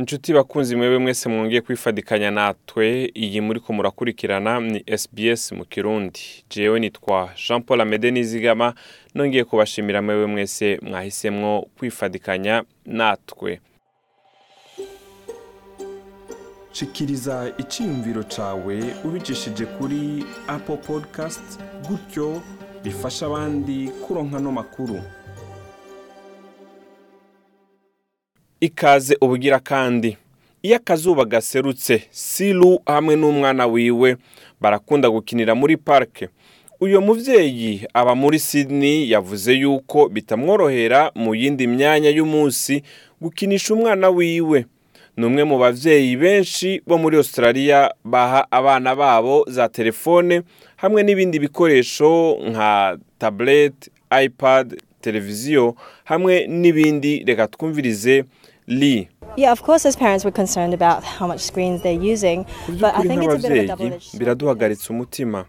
inshuti bakunzi mwebe mwese mwongeye kwifadikanya natwe. Iyi muri ko murakurikirana ni SBS mu kirundi. Jewe nitwa Jean Paul Amede Nizigama nongeye kubashimira mwebe mwese mwahisemwo kwifadikanya natwe. Shikiriza icyiyumviro cawe ubicishije kuri Apple Podcast gutyo bifasha abandi kuronka no makuru. Ikaze ubugira kandi. Iyo akazuba gaserutse siru hamwe n'umwana wiwe barakunda gukinira muri parike uyu mubyeyi aba muri Sydney yavuze yuko bitamworohera mu yindi myanya y'umunsi gukinisha umwana wiwe. Ni umwe mu babyeyi benshi bo muri australia baha abana babo za telefone hamwe n'ibindi bikoresho nka tablet ipad televiziyo hamwe n'ibindi. Reka twumvirize li Yeah, of course, as parents, we're concerned about how much screens they're using, ku but I by'ukuri think it's a bit of a nk'ababyeyi biraduhagaritsa umutima.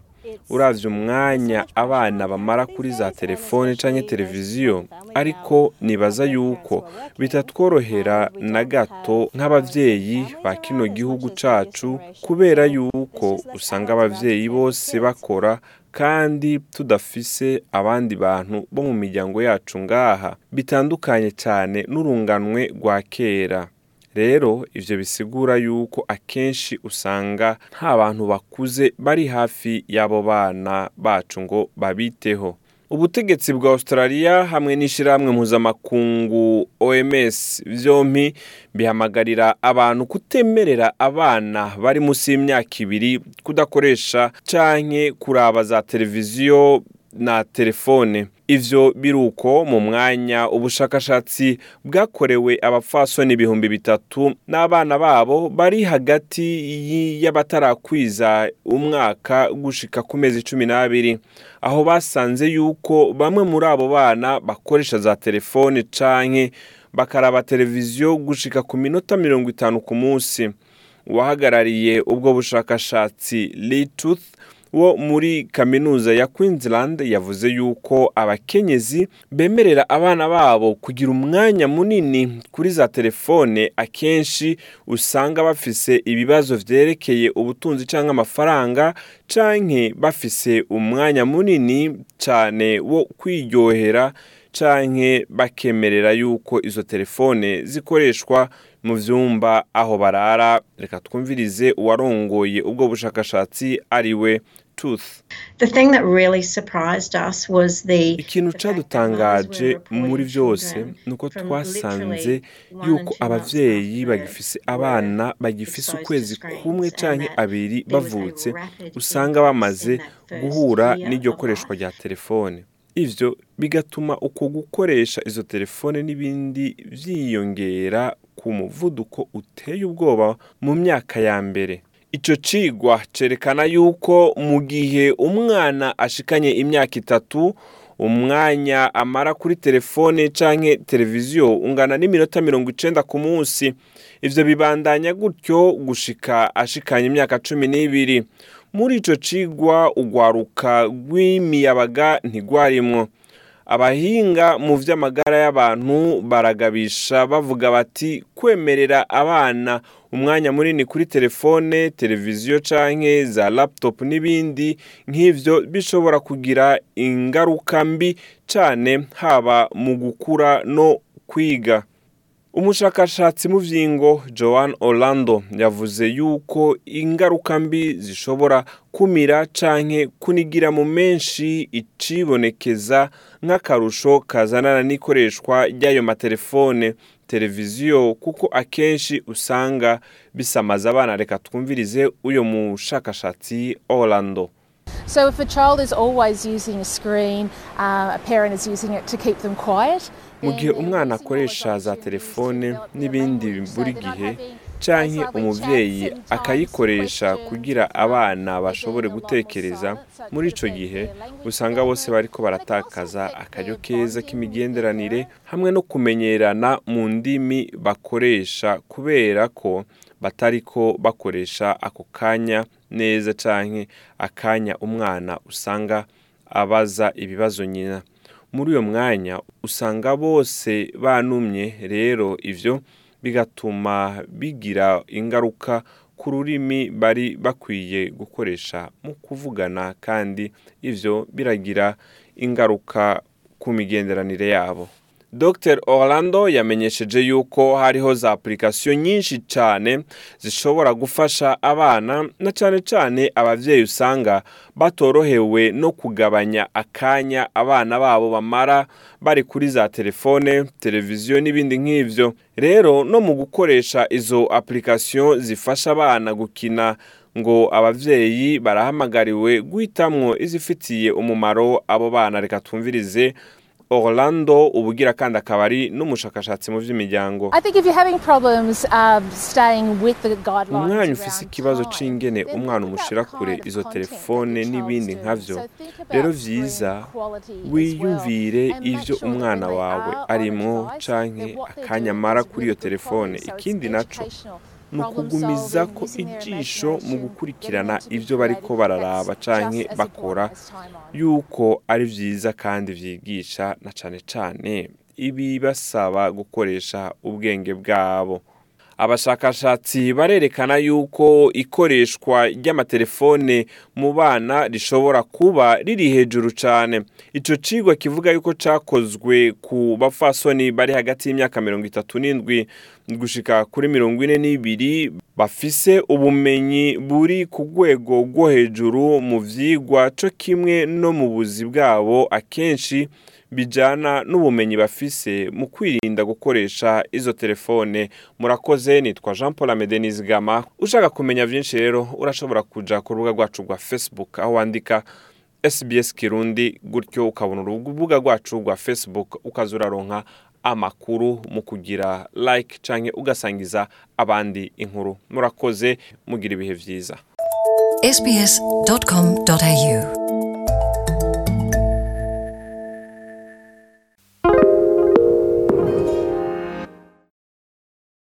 Uravye umwanya abana bamara kuri za telefone canke televiziyo ariko nibaza yuko bitatworohera na gato nk'abavyeyi ba kino gihugu cacu kubera yuko usanga abavyeyi bose bakora kandi tudafise abandi bantu bo mu miryango yacu ngaha bitandukanye cyane n'urunganwe rwa kera. Rero ivyo bisigura yuko akenshi usanga nta bantu bakuze bari hafi y'abo bana bacu ngo babiteho. Ubutegetsi bwa australia hamwe n'ishyirahamwe mpuzamakungu oms vyompi bihamagarira abantu kutemerera abana bari munsi y'imyaka ibiri kudakoresha canke kuraba za televiziyo na telefone. Ivyo biruko mu mwanya ubushakashatsi bwakorewe abapfasoni ibihumbi bitatu n'abana babo bari hagati y'abatarakwiza umwaka gushika ku mezi cumi n'abiri. Aho basanze yuko bamwe muri abo bana bakoresha za telefone canke bakaraba televiziyo gushika ku minota mirongo itanu ku munsi. Uwahagarariye ubwo bushakashatsi Lee Tooth wo muri kaminuza ya Queensland yavuze yuko abakenyezi bemerera abana babo kugira umwanya munini kuri za telefone akenshi usanga bafise ibibazo vyerekeye ubutunzi canke amafaranga canke bafise umwanya munini cane wo kwiryohera canke bakemerera yuko izo telefone zikoreshwa mu vyumba aho barara. Reka twumvirize uwarongoye ubwo bushakashatsi ari we Tooth Ikintu reporting muri children nuko from twasanze yuko after bagifise abana bagifise ukwezi kumwe that abiri bavutse usanga bamaze guhura n'iryo koreshwa rya telefone. Ivyo bigatuma uko gukoresha izo telefone n'ibindi vyiyongera ku muvuduko uteye ubwoba mu myaka ya mbere. Ico cigwa cerekana yuko mu gihe umwana ashikanye imyaka itatu umwanya amara kuri telefone canke televiziyo ungana n'iminota mirongo icenda ku munsi. Ivyo bibandanya gutyo gushika ashikanye imyaka cumi n'ibiri. Muri ico cigwa ugwaruka rw'imiyabaga ntigwarimwo abahinga mu vy'amagara y'abantu baragabisha bavuga bati kwemerera abana umwanya munini kuri telefone televiziyo canke za laptop n'ibindi nk'ivyo bishobora kugira ingaruka mbi cane haba mu gukura no kwiga. Umushakashatsi mu vyingo joan orlando yavuze yuko ingaruka mbi zishobora kumira canke kunigira mu menshi icibonekeza nk'akarusho kazanana n'ikoreshwa ry'ayo matelefone televiziyo kuko akenshi usanga bisamaza abana. Reka twumvirize uyo mushakashatsi orlando. So if a child is always using a screen, uh, a parent is using it to keep them quiet. mu gihe umwana akoresha za telefone n'ibindi buri gihe having canke umuvyeyi akayikoresha kugira abana bashobore gutekereza muri ico gihe usanga bose bariko baratakaza akaryo keza k'imigenderanire hamwe no kumenyerana mu ndimi bakoresha kubera ko batariko bakoresha ako kanya neza canke akanya umwana usanga abaza ibibazo nyina. Muri uyo mwanya usanga bose banumye rero ivyo bigatuma bigira ingaruka ku rurimi bari bakwiye gukoresha mu kuvugana kandi ivyo biragira ingaruka ku migenderanire yabo. Dr Orlando yamenyesheje yuko hariho za application nyinshi cyane zishobora gufasha abana na cyane cyane abavyeyi usanga batorohewe no kugabanya akanya abana babo bamara bari kuri za telefone televiziyo n'ibindi nk'ivyo rero no mu gukoresha izo application zifasha abana gukina ngo abavyeyi barahamagariwe guhitamwo izifitiye umumaro abo bana. Reka twumvirize Orlando ubugira kandi akaba ari n'umushakashatsi mu by'imiryango I think if you're having problems um, staying with the guidelines umwanya ufise ikibazo c'ingene umwana umushira kure izo telefone n'ibindi nkavyo. rero vyiza wiyumvire ivyo umwana wawe arimwo canke that what they're akanya doing amara is kuri iyo telefone. ikindi naco ukugumiza solving, ko ijisho mu gukurikirana ivyo bariko bararaba canke bakora yuko ari vyiza kandi vyigisha na cane cane. Ibibasaba gukoresha ubwenge bwabo. Abashakashatsi barerekana yuko ikoreshwa ry'amatelefone mu bana rishobora kuba riri hejuru cyane ico cigwa kivuga yuko cakozwe ku bafasoni bari hagati y'imyaka mirongo itatu n'indwi gushika kuri mirongo ine n'ibiri bafise ubumenyi buri ku rwego rwo hejuru mu vyigwa co kimwe no mu buzi bwabo akenshi bijana n'ubumenyi bafise mu kwirinda gukoresha izo telefone. Murakoze nitwa jean paul amede nizigama ushaka kumenya byinshi rero urashobora kuja ku rubuga rwacu rwa facebook. Aho wandika sbs kirundi gutyo ukabona urubuga rwacu rwa facebook ukaza uraronka amakuru mu kugira like canke ugasangiza abandi inkuru. Murakoze mugira ibihe sbs.com.au